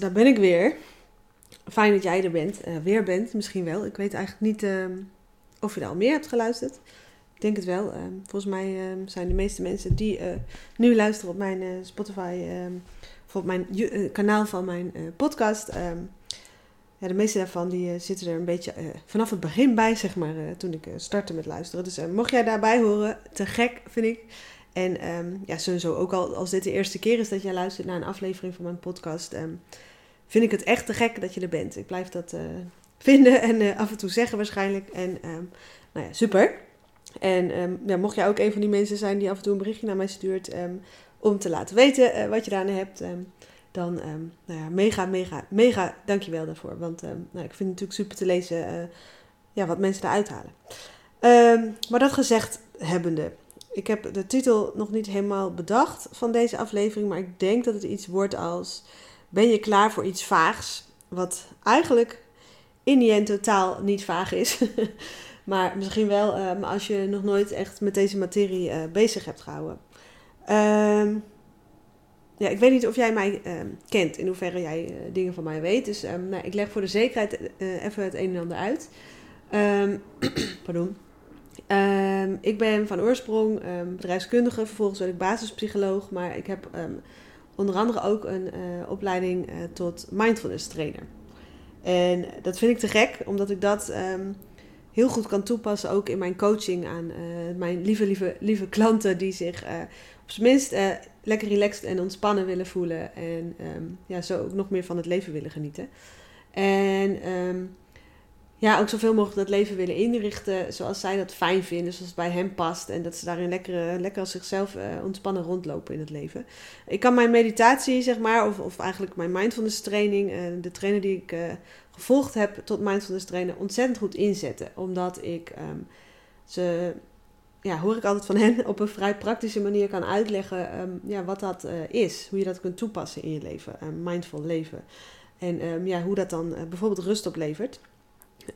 Daar ben ik weer. Fijn dat jij er bent. Uh, weer bent, misschien wel. Ik weet eigenlijk niet uh, of je er al meer hebt geluisterd. Ik denk het wel. Uh, volgens mij ehm, zijn de meeste mensen die eh, nu luisteren op mijn Spotify, ehm, of op mijn kanaal van mijn podcast. ja, de meeste daarvan die, zitten er een beetje vanaf het begin bij, zeg maar, toen ik startte met luisteren. Dus mocht jij daarbij horen, te gek vind ik. En um, ja, sowieso ook al als dit de eerste keer is dat jij luistert naar een aflevering van mijn podcast, vind ik het echt te gek dat je er bent. Ik blijf dat uh, vinden en uh, af en toe zeggen waarschijnlijk. En um, nou ja, super. En ja, mocht jij ook een van die mensen zijn die af en toe een berichtje naar mij stuurt om te laten weten uh, wat je daarna hebt, dan nou ja, mega, mega, mega dankjewel daarvoor. Want nou, ik vind het natuurlijk super te lezen ja, wat mensen eruit halen. maar dat gezegd hebbende, ik heb de titel nog niet helemaal bedacht van deze aflevering, maar ik denk dat het iets wordt als: Ben je klaar voor iets vaags? Wat eigenlijk in die end totaal niet vaag is. maar misschien wel um, als je nog nooit echt met deze materie uh, bezig hebt gehouden. Um, ja, ik weet niet of jij mij um, kent, in hoeverre jij uh, dingen van mij weet. Dus nou, ik leg voor de zekerheid uh, even het een en ander uit. pardon. Ik ben van oorsprong bedrijfskundige, vervolgens ben ik basispsycholoog, maar ik heb onder andere ook een uh, opleiding uh, tot mindfulness trainer. En dat vind ik te gek, omdat ik dat heel goed kan toepassen ook in mijn coaching aan uh, mijn lieve, lieve, lieve klanten die zich op zijn minst lekker relaxed en ontspannen willen voelen en ja, zo ook nog meer van het leven willen genieten. En ja, ook zoveel mogelijk dat leven willen inrichten zoals zij dat fijn vinden, zoals het bij hen past. En dat ze daarin lekker, lekker als zichzelf uh, ontspannen rondlopen in het leven. Ik kan mijn meditatie, zeg maar, of, of eigenlijk mijn mindfulness training, uh, de trainer die ik gevolgd heb tot mindfulness trainen, ontzettend goed inzetten. Omdat ik um, ze, ja, hoor ik altijd van hen, op een vrij praktische manier kan uitleggen um, ja, wat dat is. Hoe je dat kunt toepassen in je leven, mindful leven. En um, ja, hoe dat dan bijvoorbeeld rust oplevert.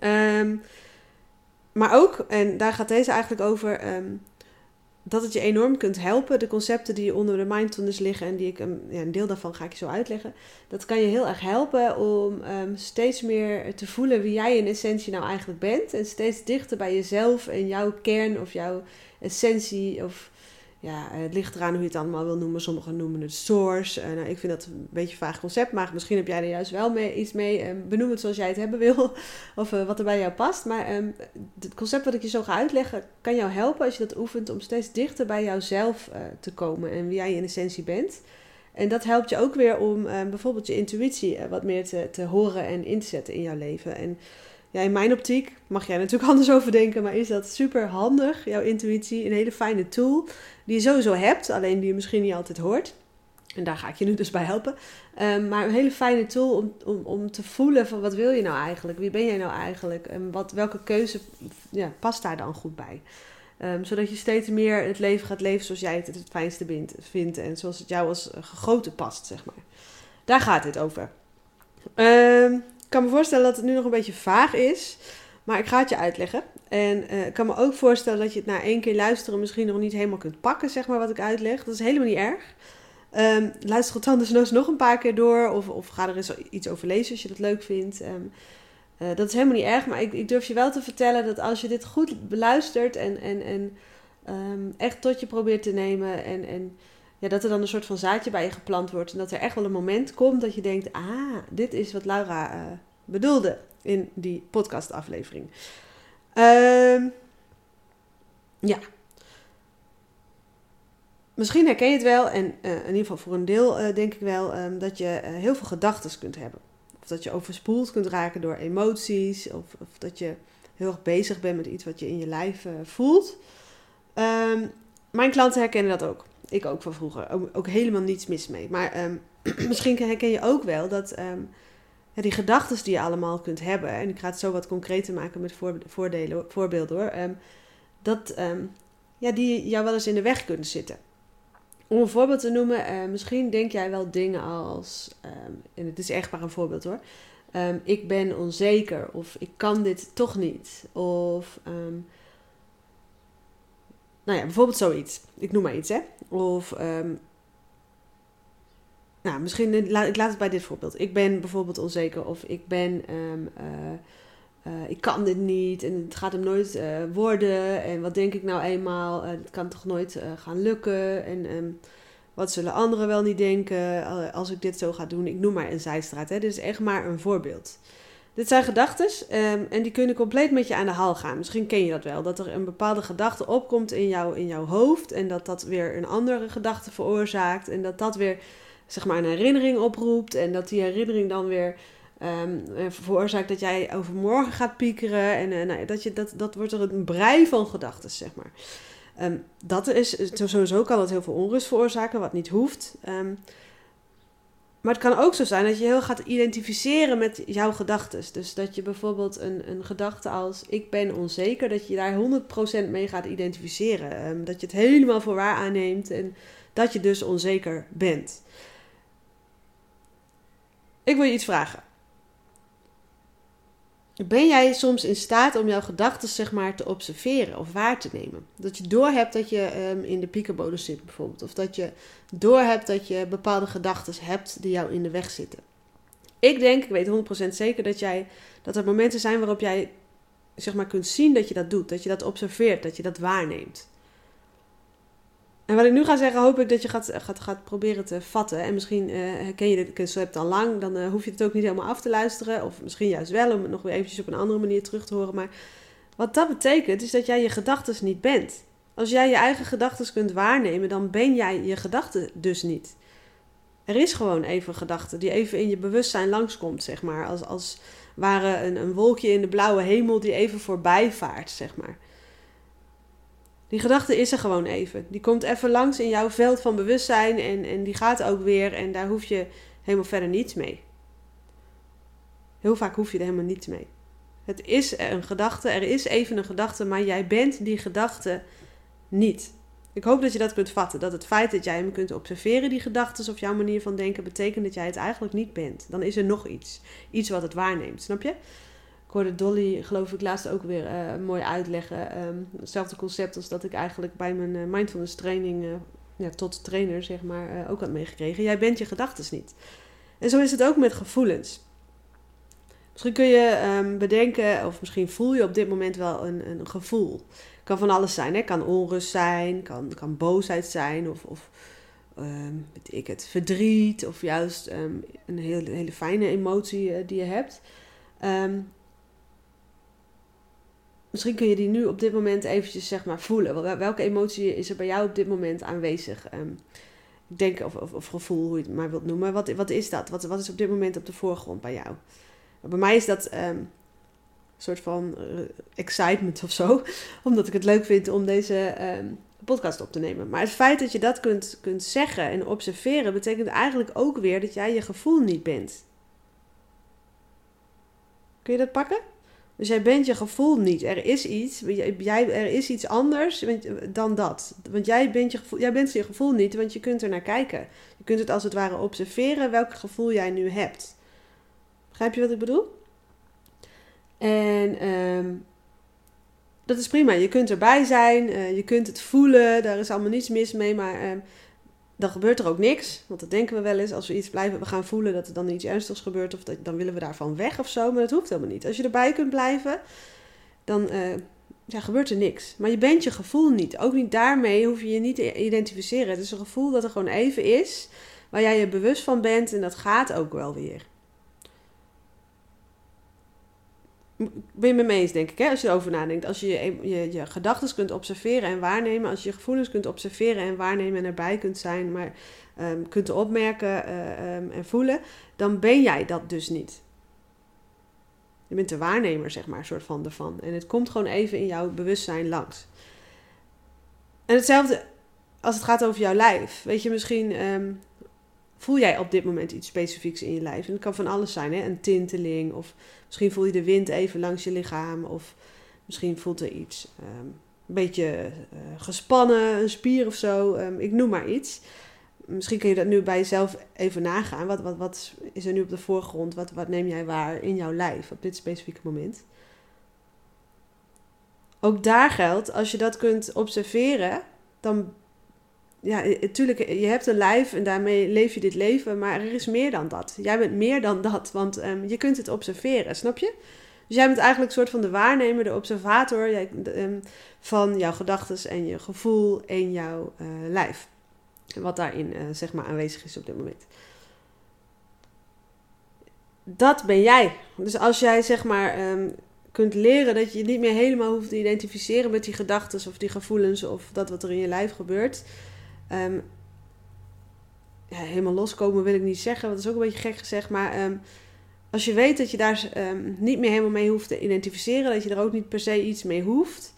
Um, maar ook, en daar gaat deze eigenlijk over, um, dat het je enorm kunt helpen. De concepten die onder de mindfulness liggen en die ik, um, ja, een deel daarvan ga ik je zo uitleggen. Dat kan je heel erg helpen om steeds meer te voelen wie jij in essentie nou eigenlijk bent. En steeds dichter bij jezelf en jouw kern of jouw essentie of ja, het ligt eraan hoe je het allemaal wil noemen. Sommigen noemen het source. Uh, nou, ik vind dat een beetje een vaag concept, maar misschien heb jij er juist wel mee, iets mee. Um, benoem het zoals jij het hebben wil, of uh, wat er bij jou past. Maar um, het concept wat ik je zo ga uitleggen, kan jou helpen als je dat oefent om steeds dichter bij jouzelf uh, te komen en wie jij in essentie bent. En dat helpt je ook weer om um, bijvoorbeeld je intuïtie wat meer te, te horen en in te zetten in jouw leven. En ja, in mijn optiek mag jij natuurlijk anders over denken, maar is dat super handig, jouw intuïtie. Een hele fijne tool die je sowieso hebt, alleen die je misschien niet altijd hoort. En daar ga ik je nu dus bij helpen. Um, maar een hele fijne tool om, om, om te voelen van wat wil je nou eigenlijk? Wie ben jij nou eigenlijk? En wat, welke keuze ja, past daar dan goed bij? Um, zodat je steeds meer het leven gaat leven zoals jij het het fijnste vindt. En zoals het jou als gegoten past, zeg maar. Daar gaat dit over. Um, kan me voorstellen dat het nu nog een beetje vaag is. Maar ik ga het je uitleggen. En uh, ik kan me ook voorstellen dat je het na één keer luisteren misschien nog niet helemaal kunt pakken, zeg maar, wat ik uitleg. Dat is helemaal niet erg. Um, luister het anders nog een paar keer door. Of, of ga er eens iets over lezen als je dat leuk vindt. Um, uh, dat is helemaal niet erg. Maar ik, ik, durf je wel te vertellen dat als je dit goed beluistert en, en, en um, echt tot je probeert te nemen. En, en dat er dan een soort van zaadje bij je geplant wordt. En dat er echt wel een moment komt dat je denkt: ah, dit is wat Laura uh, bedoelde in die podcastaflevering. Um, ja. Misschien herken je het wel, en uh, in ieder geval voor een deel uh, denk ik wel, um, dat je heel veel gedachten kunt hebben. Of dat je overspoeld kunt raken door emoties, of, of dat je heel erg bezig bent met iets wat je in je lijf voelt. Um, mijn klanten herkennen dat ook ik ook van vroeger. Ook, ook helemaal niets mis mee. Maar um, misschien herken je ook wel dat ja, die gedachten die je allemaal kunt hebben. En ik ga het zo wat concreter maken met voor, voordelen, voorbeelden hoor. Um, dat ja, die jou wel eens in de weg kunnen zitten. Om een voorbeeld te noemen, uh, misschien denk jij wel dingen als, en het is echt maar een voorbeeld hoor. ik ben onzeker of ik kan dit toch niet. Of nou ja, bijvoorbeeld zoiets. Ik noem maar iets, hè. Of um, nou, misschien, ik laat het bij dit voorbeeld. Ik ben bijvoorbeeld onzeker of ik ben, ehm, eh, eh, ik kan dit niet en het gaat hem nooit worden. En wat denk ik nou eenmaal, het kan toch nooit gaan lukken. En ehm, wat zullen anderen wel niet denken als ik dit zo ga doen. Ik noem maar een zijstraat, hè. dit is echt maar een voorbeeld. Dit zijn gedachten um, en die kunnen compleet met je aan de haal gaan. Misschien ken je dat wel, dat er een bepaalde gedachte opkomt in, jou, in jouw hoofd en dat dat weer een andere gedachte veroorzaakt en dat dat weer zeg maar een herinnering oproept en dat die herinnering dan weer um, veroorzaakt dat jij overmorgen gaat piekeren en uh, nou, dat, je, dat, dat wordt er een brei van gedachten, zeg maar. Um, dat is, sowieso kan dat heel veel onrust veroorzaken, wat niet hoeft. Maar het kan ook zo zijn dat je heel gaat identificeren met jouw gedachten. Dus dat je bijvoorbeeld een, een gedachte als ik ben onzeker, dat je daar 100% mee gaat identificeren. Um, dat je het helemaal voor waar aanneemt en dat je dus onzeker bent. Ik wil je iets vragen. Ben jij soms in staat om jouw gedachten zeg maar, te observeren of waar te nemen? Dat je doorhebt dat je um, in de piekenbodem zit bijvoorbeeld. Of dat je doorhebt dat je bepaalde gedachten hebt die jou in de weg zitten. Ik denk, ik weet 100% zeker dat, jij, dat er momenten zijn waarop jij zeg maar, kunt zien dat je dat doet. Dat je dat observeert, dat je dat waarneemt. En wat ik nu ga zeggen, hoop ik dat je gaat, gaat, gaat proberen te vatten. En misschien uh, herken je dit concept al lang, dan uh, hoef je het ook niet helemaal af te luisteren. Of misschien juist wel, om het nog weer eventjes op een andere manier terug te horen. Maar wat dat betekent, is dat jij je gedachten niet bent. Als jij je eigen gedachten kunt waarnemen, dan ben jij je gedachten dus niet. Er is gewoon even gedachte die even in je bewustzijn langskomt, zeg maar. Als, als ware een, een wolkje in de blauwe hemel die even voorbij vaart, zeg maar. Die gedachte is er gewoon even. Die komt even langs in jouw veld van bewustzijn en, en die gaat ook weer en daar hoef je helemaal verder niets mee. Heel vaak hoef je er helemaal niets mee. Het is een gedachte, er is even een gedachte, maar jij bent die gedachte niet. Ik hoop dat je dat kunt vatten. Dat het feit dat jij hem kunt observeren, die gedachten of jouw manier van denken, betekent dat jij het eigenlijk niet bent. Dan is er nog iets. Iets wat het waarneemt, snap je? Hoorde Dolly, geloof ik, laatst ook weer uh, mooi uitleggen. Um, hetzelfde concept als dat ik eigenlijk bij mijn uh, mindfulness training, uh, ja, tot trainer zeg maar, ook had meegekregen. Jij bent je gedachten niet. En zo is het ook met gevoelens. Misschien kun je um, bedenken, of misschien voel je op dit moment wel een, een gevoel. Kan van alles zijn, hè? kan onrust zijn, kan, kan boosheid zijn, of, of weet ik het, verdriet, of juist een hele, hele fijne emotie die je hebt. Um, Misschien kun je die nu op dit moment eventjes zeg maar voelen. Welke emotie is er bij jou op dit moment aanwezig? Um, ik denk, of, of, gevoel, hoe je het maar wilt noemen. Wat, wat is dat? Wat, wat is op dit moment op de voorgrond bij jou? Bij mij is dat um, een soort van uh, excitement of zo. Omdat ik het leuk vind om deze um, podcast op te nemen. Maar het feit dat je dat kunt, kunt zeggen en observeren... betekent eigenlijk ook weer dat jij je gevoel niet bent. Kun je dat pakken? Dus jij bent je gevoel niet. Er is iets, jij, er is iets anders dan dat. Want jij bent, je gevoel, jij bent je gevoel niet, want je kunt er naar kijken. Je kunt het als het ware observeren welk gevoel jij nu hebt. Begrijp je wat ik bedoel? En um, dat is prima. Je kunt erbij zijn, uh, je kunt het voelen, daar is allemaal niets mis mee. Maar um, dan gebeurt er ook niks. Want dat denken we wel eens. Als we iets blijven we gaan voelen dat er dan iets ernstigs gebeurt. Of dat, dan willen we daarvan weg of zo. Maar dat hoeft helemaal niet. Als je erbij kunt blijven, dan uh, ja, gebeurt er niks. Maar je bent je gevoel niet. Ook niet daarmee hoef je je niet te identificeren. Het is een gevoel dat er gewoon even is. Waar jij je bewust van bent. En dat gaat ook wel weer. Ben je me mee eens, denk ik, hè? als je erover nadenkt. Als je je, je, gedachten kunt observeren en waarnemen, als je je gevoelens kunt observeren en waarnemen en erbij kunt zijn, maar um, kunt opmerken uh, um, en voelen, dan ben jij dat dus niet. Je bent de waarnemer, zeg maar, soort van ervan. En het komt gewoon even in jouw bewustzijn langs. En hetzelfde als het gaat over jouw lijf. Weet je, misschien um, voel jij op dit moment iets specifieks in je lijf. En dat kan van alles zijn, hè? een tinteling of misschien voel je de wind even langs je lichaam of misschien voelt er iets um, een beetje uh, gespannen, een spier of zo. Um, ik noem maar iets. Misschien kun je dat nu bij jezelf even nagaan. Wat, wat, wat is er nu op de voorgrond? Wat, wat neem jij waar in jouw lijf op dit specifieke moment? Ook daar geldt, als je dat kunt observeren, dan ja, natuurlijk, je hebt een lijf en daarmee leef je dit leven, maar er is meer dan dat. Jij bent meer dan dat, want ehm, je kunt het observeren, snap je? Dus jij bent eigenlijk een soort van de waarnemer, de observator jij, ehm, van jouw gedachten en je gevoel en jouw uh, lijf. Wat daarin zeg maar aanwezig is op dit moment. Dat ben jij. Dus als jij zeg maar um, kunt leren dat je niet meer helemaal hoeft te identificeren met die gedachten of die gevoelens of dat wat er in je lijf gebeurt. Um, ja, helemaal loskomen wil ik niet zeggen, want dat is ook een beetje gek gezegd. Maar um, als je weet dat je daar um, niet meer helemaal mee hoeft te identificeren, dat je er ook niet per se iets mee hoeft,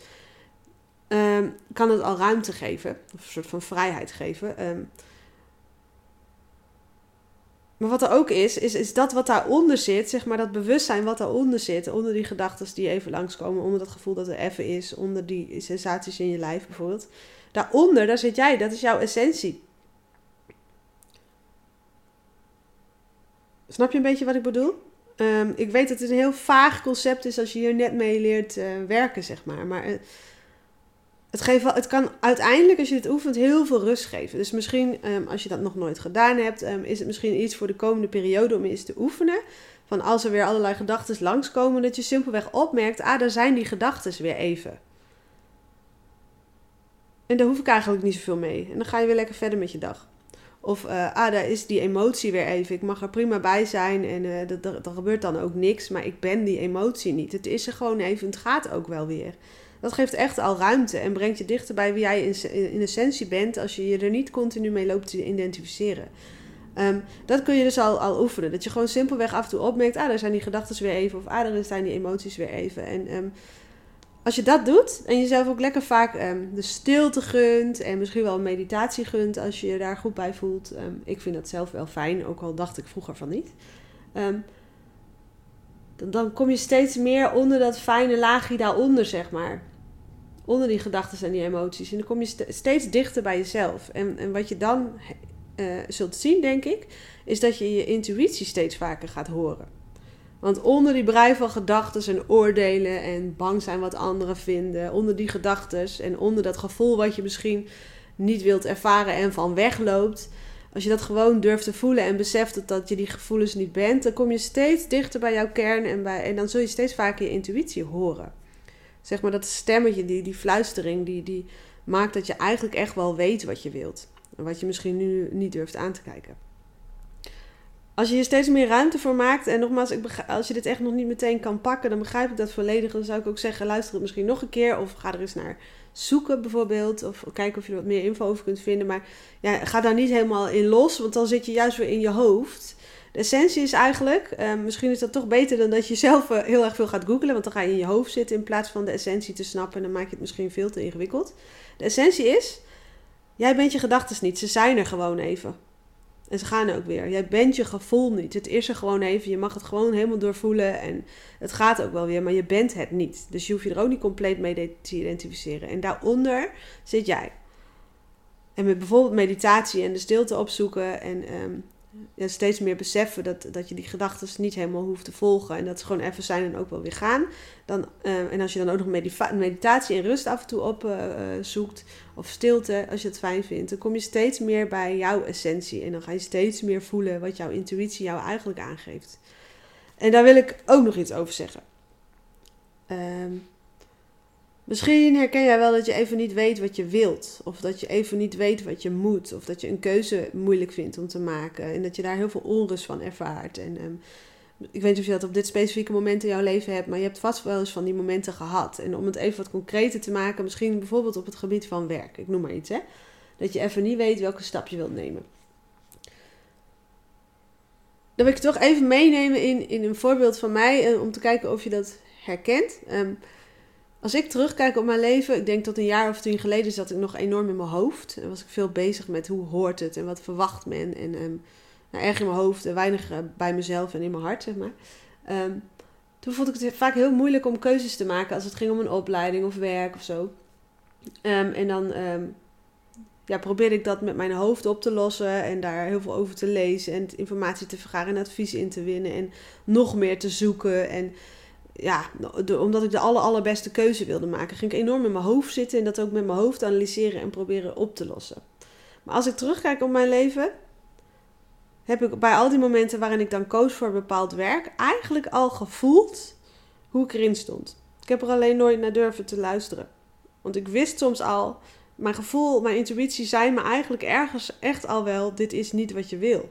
kan het al ruimte geven, of een soort van vrijheid geven. Maar wat er ook is, is, is dat wat daaronder zit, zeg maar dat bewustzijn wat daaronder zit, onder die gedachten die even langskomen, onder dat gevoel dat er even is, onder die sensaties in je lijf bijvoorbeeld. Daaronder, daar zit jij, dat is jouw essentie. Snap je een beetje wat ik bedoel? Um, ik weet dat het een heel vaag concept is als je hier net mee leert uh, werken, zeg maar. Maar uh, het, geeft het kan uiteindelijk, als je dit oefent, heel veel rust geven. Dus misschien, um, als je dat nog nooit gedaan hebt, um, is het misschien iets voor de komende periode om eens te oefenen. Van als er weer allerlei gedachten langskomen, dat je simpelweg opmerkt, ah, daar zijn die gedachten weer even. En daar hoef ik eigenlijk niet zoveel mee. En dan ga je weer lekker verder met je dag. Of, uh, ah, daar is die emotie weer even. Ik mag er prima bij zijn en uh, er gebeurt dan ook niks. Maar ik ben die emotie niet. Het is er gewoon even. Het gaat ook wel weer. Dat geeft echt al ruimte en brengt je dichter bij wie jij in, essentie bent. Als je je er niet continu mee loopt te identificeren. Um, dat kun je dus al, al oefenen. Dat je gewoon simpelweg af en toe opmerkt. Ah, daar zijn die gedachten weer even. Of ah, daar zijn die emoties weer even. En um, als je dat doet en jezelf ook lekker vaak um, de stilte gunt en misschien wel meditatie gunt als je je daar goed bij voelt. Um, ik vind dat zelf wel fijn, ook al dacht ik vroeger van niet. Um, dan, dan, kom je steeds meer onder dat fijne laagje daaronder, zeg maar. Onder die gedachten en die emoties. En dan kom je st steeds dichter bij jezelf. En, en wat je dan uh, zult zien, denk ik, is dat je je intuïtie steeds vaker gaat horen. Want onder die brei van gedachten en oordelen en bang zijn wat anderen vinden, onder die gedachten en onder dat gevoel wat je misschien niet wilt ervaren en van wegloopt, als je dat gewoon durft te voelen en beseft dat, je die gevoelens niet bent, dan kom je steeds dichter bij jouw kern en, bij, en dan zul je steeds vaker je intuïtie horen. Zeg maar dat stemmetje, die, die fluistering, die, die maakt dat je eigenlijk echt wel weet wat je wilt. En wat je misschien nu niet durft aan te kijken als je hier steeds meer ruimte voor maakt, en nogmaals, als je dit echt nog niet meteen kan pakken, dan begrijp ik dat volledig. Dan zou ik ook zeggen, luister het misschien nog een keer, of ga er eens naar zoeken bijvoorbeeld, of kijken of je er wat meer info over kunt vinden. Maar ja, ga daar niet helemaal in los, want dan zit je juist weer in je hoofd. De essentie is eigenlijk, eh, misschien is dat toch beter dan dat je zelf eh, heel erg veel gaat googlen, want dan ga je in je hoofd zitten in plaats van de essentie te snappen en dan maak je het misschien veel te ingewikkeld. De essentie is, jij bent je gedachten niet, ze zijn er gewoon even. En ze gaan ook weer. Jij bent je gevoel niet. Het is er gewoon even. Je mag het gewoon helemaal doorvoelen. En het gaat ook wel weer. Maar je bent het niet. Dus je hoeft je er ook niet compleet mee te identificeren. En daaronder zit jij. En met bijvoorbeeld meditatie en de stilte opzoeken. En um, steeds meer beseffen dat, dat je die gedachten niet helemaal hoeft te volgen. En dat ze gewoon even zijn en ook wel weer gaan. Dan, uh, en als je dan ook nog meditatie en rust af en toe opzoekt, uh, of stilte, als je het fijn vindt, dan kom je steeds meer bij jouw essentie. En dan ga je steeds meer voelen wat jouw intuïtie jou eigenlijk aangeeft. En daar wil ik ook nog iets over zeggen. Um, Misschien herken jij wel dat je even niet weet wat je wilt. Of dat je even niet weet wat je moet. Of dat je een keuze moeilijk vindt om te maken. En dat je daar heel veel onrust van ervaart. En um, ik weet niet of je dat op dit specifieke moment in jouw leven hebt. Maar je hebt vast wel eens van die momenten gehad. En om het even wat concreter te maken. Misschien bijvoorbeeld op het gebied van werk. Ik noem maar iets hè. Dat je even niet weet welke stap je wilt nemen. Dan wil ik je toch even meenemen in, in een voorbeeld van mij. Eh, om te kijken of je dat herkent. Um, als ik terugkijk op mijn leven, ik denk tot een jaar of tien geleden zat ik nog enorm in mijn hoofd. En was ik veel bezig met hoe hoort het en wat verwacht men. En um, nou, erg in mijn hoofd en weinig uh, bij mezelf en in mijn hart, zeg maar. Um, toen vond ik het vaak heel moeilijk om keuzes te maken als het ging om een opleiding of werk of zo. Um, en dan ja, probeerde ik dat met mijn hoofd op te lossen en daar heel veel over te lezen en informatie te vergaren en advies in te winnen en nog meer te zoeken. En ja, omdat ik de aller, allerbeste keuze wilde maken, ging ik enorm in mijn hoofd zitten en dat ook met mijn hoofd analyseren en proberen op te lossen. Maar als ik terugkijk op mijn leven, heb ik bij al die momenten waarin ik dan koos voor bepaald werk, eigenlijk al gevoeld hoe ik erin stond. Ik heb er alleen nooit naar durven te luisteren. Want ik wist soms al, mijn gevoel, mijn intuïtie zei me eigenlijk ergens echt al wel: dit is niet wat je wil.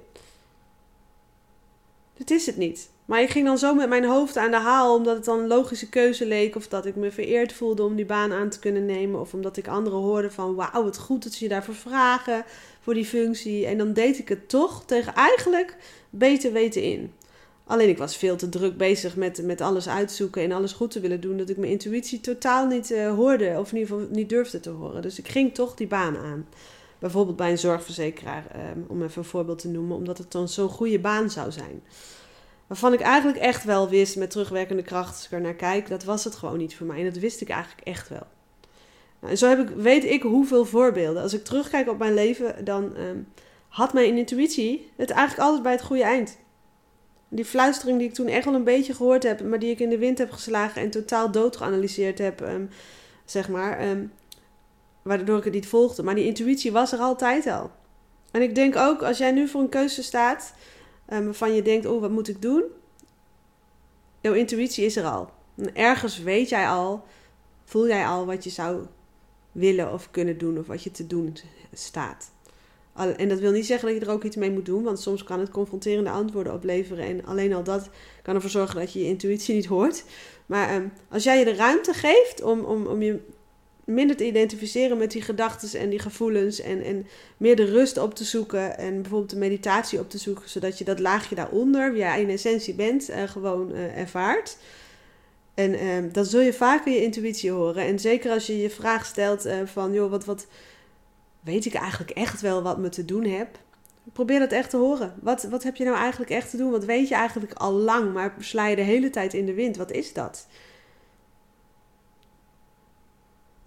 Dit is het niet. Maar ik ging dan zo met mijn hoofd aan de haal, omdat het dan een logische keuze leek. Of dat ik me vereerd voelde om die baan aan te kunnen nemen. Of omdat ik anderen hoorde van, wauw, wat goed dat ze je daarvoor vragen, voor die functie. En dan deed ik het toch tegen eigenlijk beter weten in. Alleen ik was veel te druk bezig met, met alles uitzoeken en alles goed te willen doen. Dat ik mijn intuïtie totaal niet uh, hoorde, of in ieder geval niet durfde te horen. Dus ik ging toch die baan aan. Bijvoorbeeld bij een zorgverzekeraar, um, om even een voorbeeld te noemen, omdat het dan zo'n goede baan zou zijn. Waarvan ik eigenlijk echt wel wist met terugwerkende kracht, als ik er naar kijk, dat was het gewoon niet voor mij. En dat wist ik eigenlijk echt wel. Nou, en zo heb ik, weet ik hoeveel voorbeelden. Als ik terugkijk op mijn leven, dan um, had mijn intuïtie het eigenlijk altijd bij het goede eind. Die fluistering die ik toen echt wel een beetje gehoord heb, maar die ik in de wind heb geslagen en totaal dood geanalyseerd heb, um, zeg maar. Waardoor ik het niet volgde. Maar die intuïtie was er altijd al. En ik denk ook, als jij nu voor een keuze staat, um, waarvan je denkt, oh, wat moet ik doen? Jouw intuïtie is er al. En ergens weet jij al, voel jij al wat je zou willen of kunnen doen of wat je te doen staat. En dat wil niet zeggen dat je er ook iets mee moet doen, want soms kan het confronterende antwoorden opleveren. En alleen al dat kan ervoor zorgen dat je je intuïtie niet hoort. Maar um, als jij je de ruimte geeft om, om, om je minder te identificeren met die gedachten en die gevoelens. En, en meer de rust op te zoeken. En bijvoorbeeld de meditatie op te zoeken. Zodat je dat laagje daaronder, wie jij in essentie bent, uh, gewoon uh, ervaart. En uh, dan zul je vaker je intuïtie horen. En zeker als je je vraag stelt uh, van, joh, wat, wat weet ik eigenlijk echt wel wat me te doen heb? Probeer dat echt te horen. Wat, wat heb je nou eigenlijk echt te doen? Wat weet je eigenlijk al lang, maar sla je de hele tijd in de wind? Wat is dat?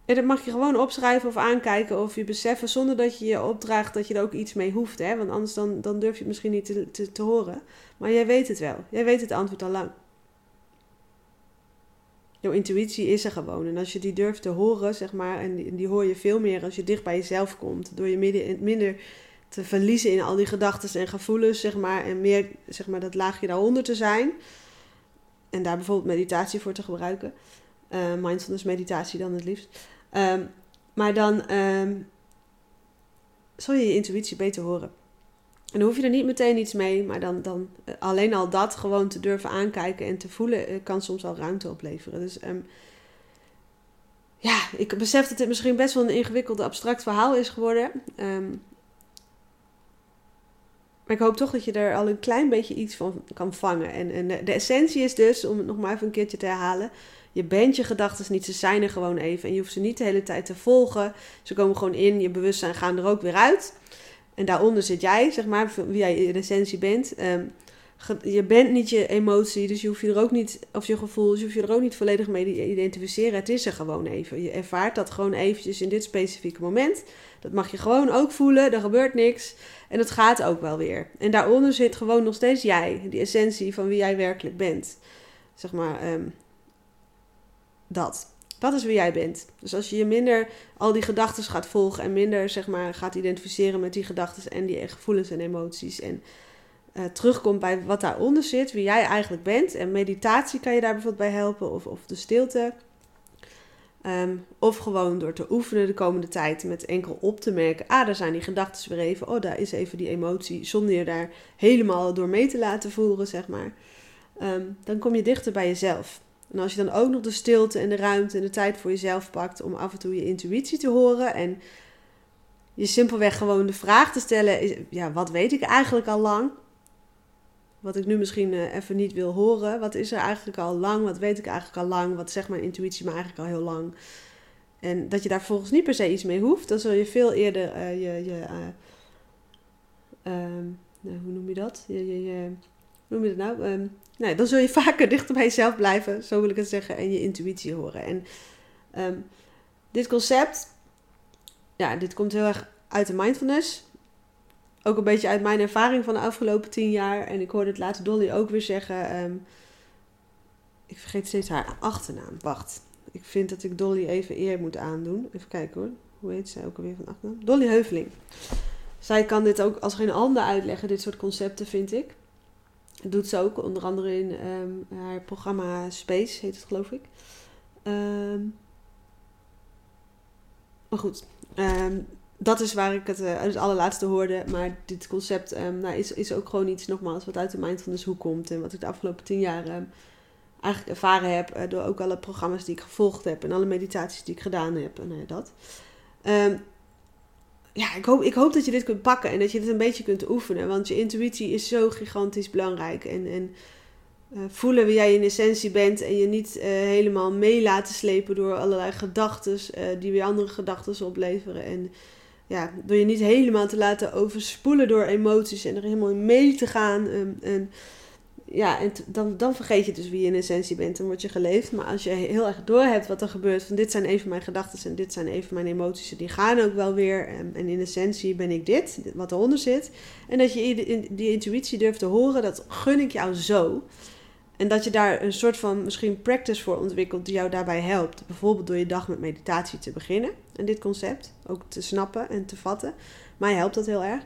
En dat mag je gewoon opschrijven of aankijken of je beseffen zonder dat je je opdraagt dat je er ook iets mee hoeft. Hè? Want anders dan, dan durf je het misschien niet te, te, te horen. Maar jij weet het wel. Jij weet het antwoord al lang. Jouw intuïtie is er gewoon. En als je die durft te horen, zeg maar, en die, hoor je veel meer als je dicht bij jezelf komt. Door je minder, te verliezen in al die gedachten en gevoelens, zeg maar. En meer, zeg maar, dat laagje daaronder te zijn. En daar bijvoorbeeld meditatie voor te gebruiken. Uh, mindfulness meditatie dan het liefst. Um, maar dan um, zul je je intuïtie beter horen. En dan hoef je er niet meteen iets mee, maar dan, dan uh, alleen al dat gewoon te durven aankijken en te voelen, uh, kan soms al ruimte opleveren. Dus um, ja, ik besef dat dit misschien best wel een ingewikkeld, abstract verhaal is geworden. maar ik hoop toch dat je er al een klein beetje iets van kan vangen. En, en de essentie is dus, om het nog maar even een keertje te herhalen, je bent je gedachten niet, ze zijn er gewoon even. En je hoeft ze niet de hele tijd te volgen. Ze komen gewoon in, je bewustzijn gaan er ook weer uit. En daaronder zit jij, zeg maar, wie jij in essentie bent. Um, je bent niet je emotie, dus je hoeft je er ook niet, of je gevoel, dus je hoeft je er ook niet volledig mee te identificeren. Het is er gewoon even. Je ervaart dat gewoon eventjes in dit specifieke moment. Dat mag je gewoon ook voelen, er gebeurt niks. En het gaat ook wel weer. En daaronder zit gewoon nog steeds jij, die essentie van wie jij werkelijk bent. Zeg maar, um, dat. Dat is wie jij bent. Dus als je je minder al die gedachten gaat volgen en minder zeg maar, gaat identificeren met die gedachten en die gevoelens en emoties. En uh, terugkomt bij wat daaronder zit, wie jij eigenlijk bent. En meditatie kan je daar bijvoorbeeld bij helpen, of, of de stilte. Um, of gewoon door te oefenen de komende tijd met enkel op te merken: ah, daar zijn die gedachten weer even. Oh, daar is even die emotie. Zonder je daar helemaal door mee te laten voeren, zeg maar. Um, dan kom je dichter bij jezelf. En als je dan ook nog de stilte en de ruimte en de tijd voor jezelf pakt om af en toe je intuïtie te horen en je simpelweg gewoon de vraag te stellen: ja, wat weet ik eigenlijk al lang? Wat ik nu misschien uh, even niet wil horen. Wat is er eigenlijk al lang? Wat weet ik eigenlijk al lang? Wat zegt mijn intuïtie me eigenlijk al heel lang? En dat je daar volgens niet per se iets mee hoeft. Dan zul je veel eerder uh, je. je uh, nou, hoe noem je dat? Je, je, je, hoe noem je dat nou? Um, nou, dan zul je vaker dichter bij jezelf blijven, zo wil ik het zeggen, en je intuïtie horen. En um, dit concept, ja, dit komt heel erg uit de mindfulness. Ook een beetje uit mijn ervaring van de afgelopen tien jaar. En ik hoorde het later Dolly ook weer zeggen. Um, ik vergeet steeds haar achternaam. Wacht. Ik vind dat ik Dolly even eer moet aandoen. Even kijken hoor. Hoe heet zij ook alweer van achternaam? Dolly Heuveling. Zij kan dit ook als geen ander uitleggen, dit soort concepten, vind ik. Doet ze ook, onder andere in ehm, haar programma Space, heet het geloof ik. Ehm, maar goed, um, dat is waar ik het, uh, het allerlaatste hoorde. Maar dit concept nou, is, is ook gewoon iets, nogmaals, wat uit de mindfulness hoe komt. En wat ik de afgelopen tien jaar eigenlijk ervaren heb. Uh, door ook alle programma's die ik gevolgd heb. En alle meditaties die ik gedaan heb. En uh, dat ja, ik hoop, ik hoop dat je dit kunt pakken en dat je dit een beetje kunt oefenen. Want je intuïtie is zo gigantisch belangrijk. En, en uh, voelen wie jij in essentie bent en je niet uh, helemaal mee laten slepen door allerlei gedachten uh, die weer andere gedachten opleveren. En ja, door je niet helemaal te laten overspoelen door emoties en er helemaal in mee te gaan. En ja, en dan, dan vergeet je dus wie je in essentie bent. Dan word je geleefd. Maar als je heel erg door hebt wat er gebeurt. Van dit zijn even mijn gedachten en dit zijn even mijn emoties. Die gaan ook wel weer. En, en in essentie ben ik dit, wat eronder zit. En dat je die intuïtie durft te horen. Dat gun ik jou zo. En dat je daar een soort van misschien practice voor ontwikkelt die jou daarbij helpt. Bijvoorbeeld door je dag met meditatie te beginnen. En dit concept ook te snappen en te vatten. Mij helpt dat heel erg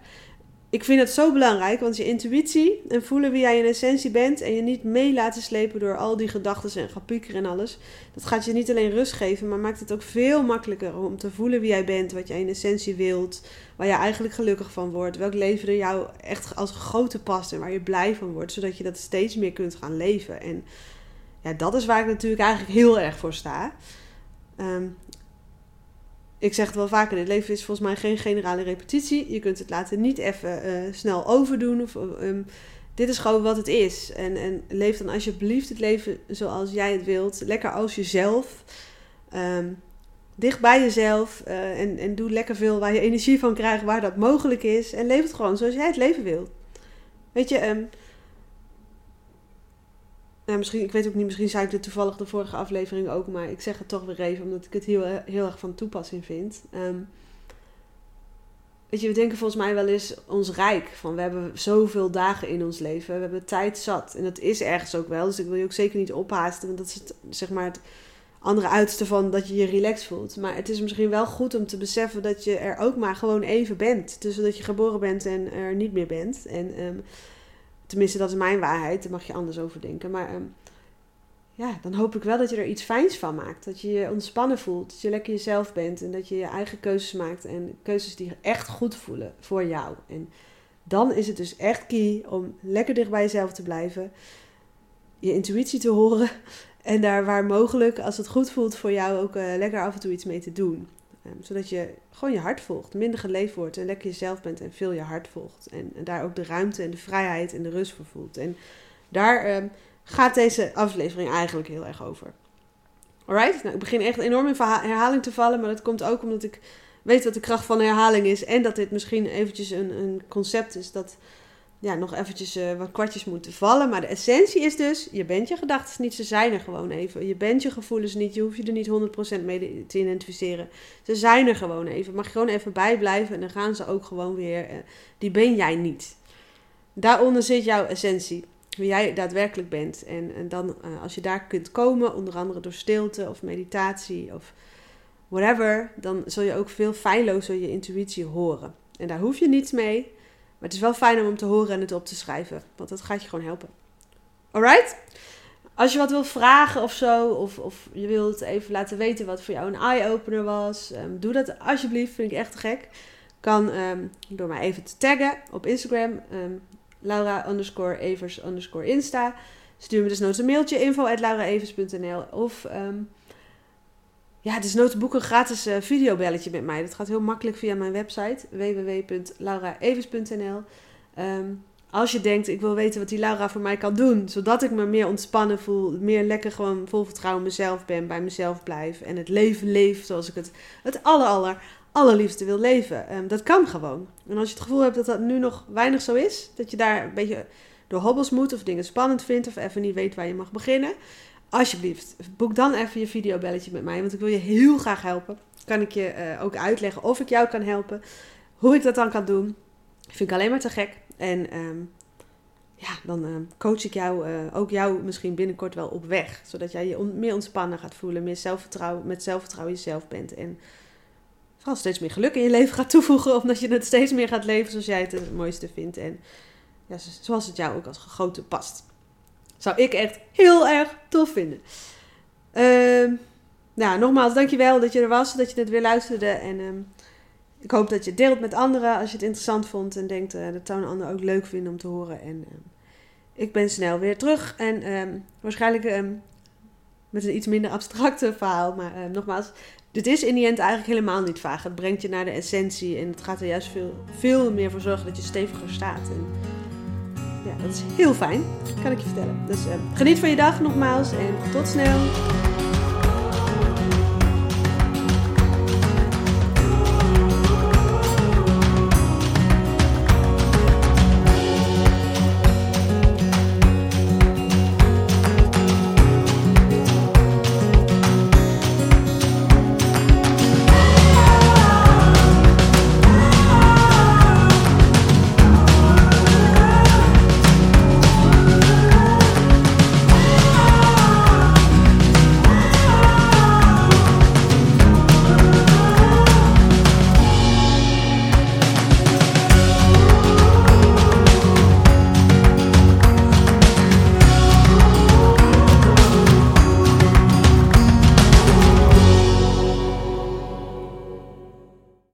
ik vind het zo belangrijk, want je intuïtie en voelen wie jij in essentie bent en je niet mee laten slepen door al die gedachten en gepieker en alles, dat gaat je niet alleen rust geven, maar maakt het ook veel makkelijker om te voelen wie jij bent, wat jij in essentie wilt, waar je eigenlijk gelukkig van wordt, welk leven er jou echt als grote past en waar je blij van wordt, zodat je dat steeds meer kunt gaan leven. En ja, dat is waar ik natuurlijk eigenlijk heel erg voor sta. Um, ik zeg het wel vaker, dit leven is volgens mij geen generale repetitie. Je kunt het laten niet even uh, snel overdoen. Of, um, dit is gewoon wat het is. En, en leef dan alsjeblieft het leven zoals jij het wilt. Lekker als jezelf. Um, dicht bij jezelf. Uh, en, en doe lekker veel waar je energie van krijgt, waar dat mogelijk is. En leef het gewoon zoals jij het leven wilt. Weet je, um, nou, misschien, ik weet ook niet, misschien zei ik dit toevallig de vorige aflevering ook, maar ik zeg het toch weer even, omdat ik het heel, heel erg van toepassing vind. Um, weet je, we denken volgens mij wel eens ons rijk. Van we hebben zoveel dagen in ons leven, we hebben tijd zat. En dat is ergens ook wel, dus ik wil je ook zeker niet ophaasten, want dat is het, zeg maar het andere uiterste van dat je je relaxed voelt. Maar het is misschien wel goed om te beseffen dat je er ook maar gewoon even bent. Tussen dat je geboren bent en er niet meer bent. En um, Tenminste, dat is mijn waarheid. Daar mag je anders over denken. Maar um, ja, dan hoop ik wel dat je er iets fijns van maakt. Dat je je ontspannen voelt. Dat je lekker jezelf bent. En dat je je eigen keuzes maakt. En keuzes die echt goed voelen voor jou. En dan is het dus echt key om lekker dicht bij jezelf te blijven. Je intuïtie te horen. En daar waar mogelijk, als het goed voelt voor jou, ook uh, lekker af en toe iets mee te doen. Zodat je gewoon je hart volgt, minder geleefd wordt en lekker jezelf bent en veel je hart volgt. En, en daar ook de ruimte en de vrijheid en de rust voor voelt. En daar um, gaat deze aflevering eigenlijk heel erg over. Alright? Nou, ik begin echt enorm in herhaling te vallen, maar dat komt ook omdat ik weet wat de kracht van herhaling is. En dat dit misschien eventjes een, een concept is dat ja, nog eventjes uh, wat kwartjes moeten vallen. Maar de essentie is dus, je bent je gedachten niet, ze zijn er gewoon even. Je bent je gevoelens niet, je hoeft je er niet 100% mee te identificeren. Ze zijn er gewoon even. Mag je gewoon even bijblijven en dan gaan ze ook gewoon weer. Uh, die ben jij niet. Daaronder zit jouw essentie, wie jij daadwerkelijk bent. En, en dan, uh, als je daar kunt komen, onder andere door stilte of meditatie of whatever, dan zul je ook veel feillozer je intuïtie horen. En daar hoef je niets mee. Maar het is wel fijn om hem te horen en het op te schrijven. Want dat gaat je gewoon helpen. Alright? Als je wat wil vragen of zo, of, of je wilt even laten weten wat voor jou een eye-opener was, um, doe dat alsjeblieft, vind ik echt gek. Kan um, door mij even te taggen op Instagram, um, Laura underscore Evers underscore Insta. Stuur me dus nooit een mailtje info at of ja, dus notenboek een gratis uh, videobelletje met mij. Dat gaat heel makkelijk via mijn website www.lauraevers.nl. Um, ehm, als je denkt, ik wil weten wat die Laura voor mij kan doen, zodat ik me meer ontspannen voel, meer lekker gewoon vol vertrouwen mezelf ben, bij mezelf blijf en het leven leef zoals ik het, het aller, aller, allerliefste wil leven. Um, dat kan gewoon. En als je het gevoel hebt dat dat nu nog weinig zo is, dat je daar een beetje door hobbels moet of dingen spannend vindt of even niet weet waar je mag beginnen, alsjeblieft, boek dan even je videobelletje met mij. Want ik wil je heel graag helpen. Kan ik je uh, ook uitleggen of ik jou kan helpen. Hoe ik dat dan kan doen. Vind ik alleen maar te gek. En um, ja, dan um, coach ik jou, uh, ook jou misschien binnenkort wel op weg. Zodat jij je meer ontspannen gaat voelen. Meer zelfvertrouwen, met zelfvertrouwen jezelf bent. En vooral steeds meer geluk in je leven gaat toevoegen. Omdat je het steeds meer gaat leven zoals jij het het mooiste vindt. En ja, zoals het jou ook als gegoten past. Zou ik echt heel erg tof vinden. Uh, nou, nogmaals, dankjewel dat je er was, dat je het weer luisterde. En uh, ik hoop dat je het deelt met anderen als je het interessant vond en denkt uh, dat zou een ander ook leuk vinden om te horen. En uh, ik ben snel weer terug en ehm, waarschijnlijk ehm, met een iets minder abstracte verhaal. Maar nogmaals, dit is in die end eigenlijk helemaal niet vaag. Het brengt je naar de essentie en het gaat er juist veel, veel meer voor zorgen dat je steviger staat. Dat is heel fijn, kan ik je vertellen. Dus geniet van je dag nogmaals en tot snel.